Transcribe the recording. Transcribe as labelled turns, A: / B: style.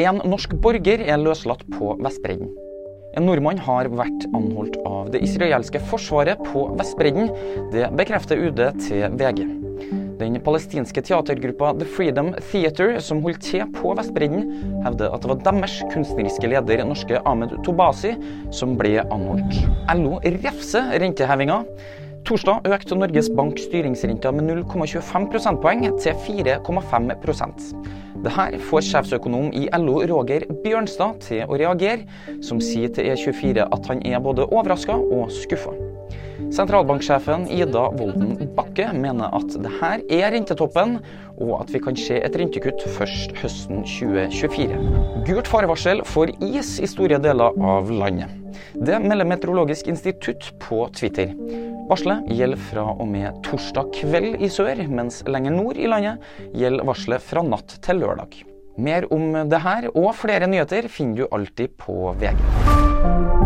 A: En norsk borger er løslatt på Vestbredden. En nordmann har vært anholdt av det israelske forsvaret på Vestbredden. Det bekrefter UD til VG. Den palestinske teatergruppa The Freedom Theater, som holdt til på Vestbredden, hevder at det var deres kunstneriske leder, norske Ahmed Tobasi, som ble anholdt. LO refser rentehevinga. Torsdag økte Norges Bank styringsrenta med 0,25 prosentpoeng til 4,5 det her får sjefsøkonom i LO Roger Bjørnstad til å reagere, som sier til E24 at han er både overraska og skuffa. Sentralbanksjefen Ida Wolden Bakke mener at det her er rentetoppen, og at vi kan se et rentekutt først høsten 2024. Gult farevarsel for is i store deler av landet. Det melder Meteorologisk institutt på Twitter. Varselet gjelder fra og med torsdag kveld i sør, mens lenger nord i landet gjelder varselet fra natt til lørdag. Mer om det her og flere nyheter finner du alltid på VG.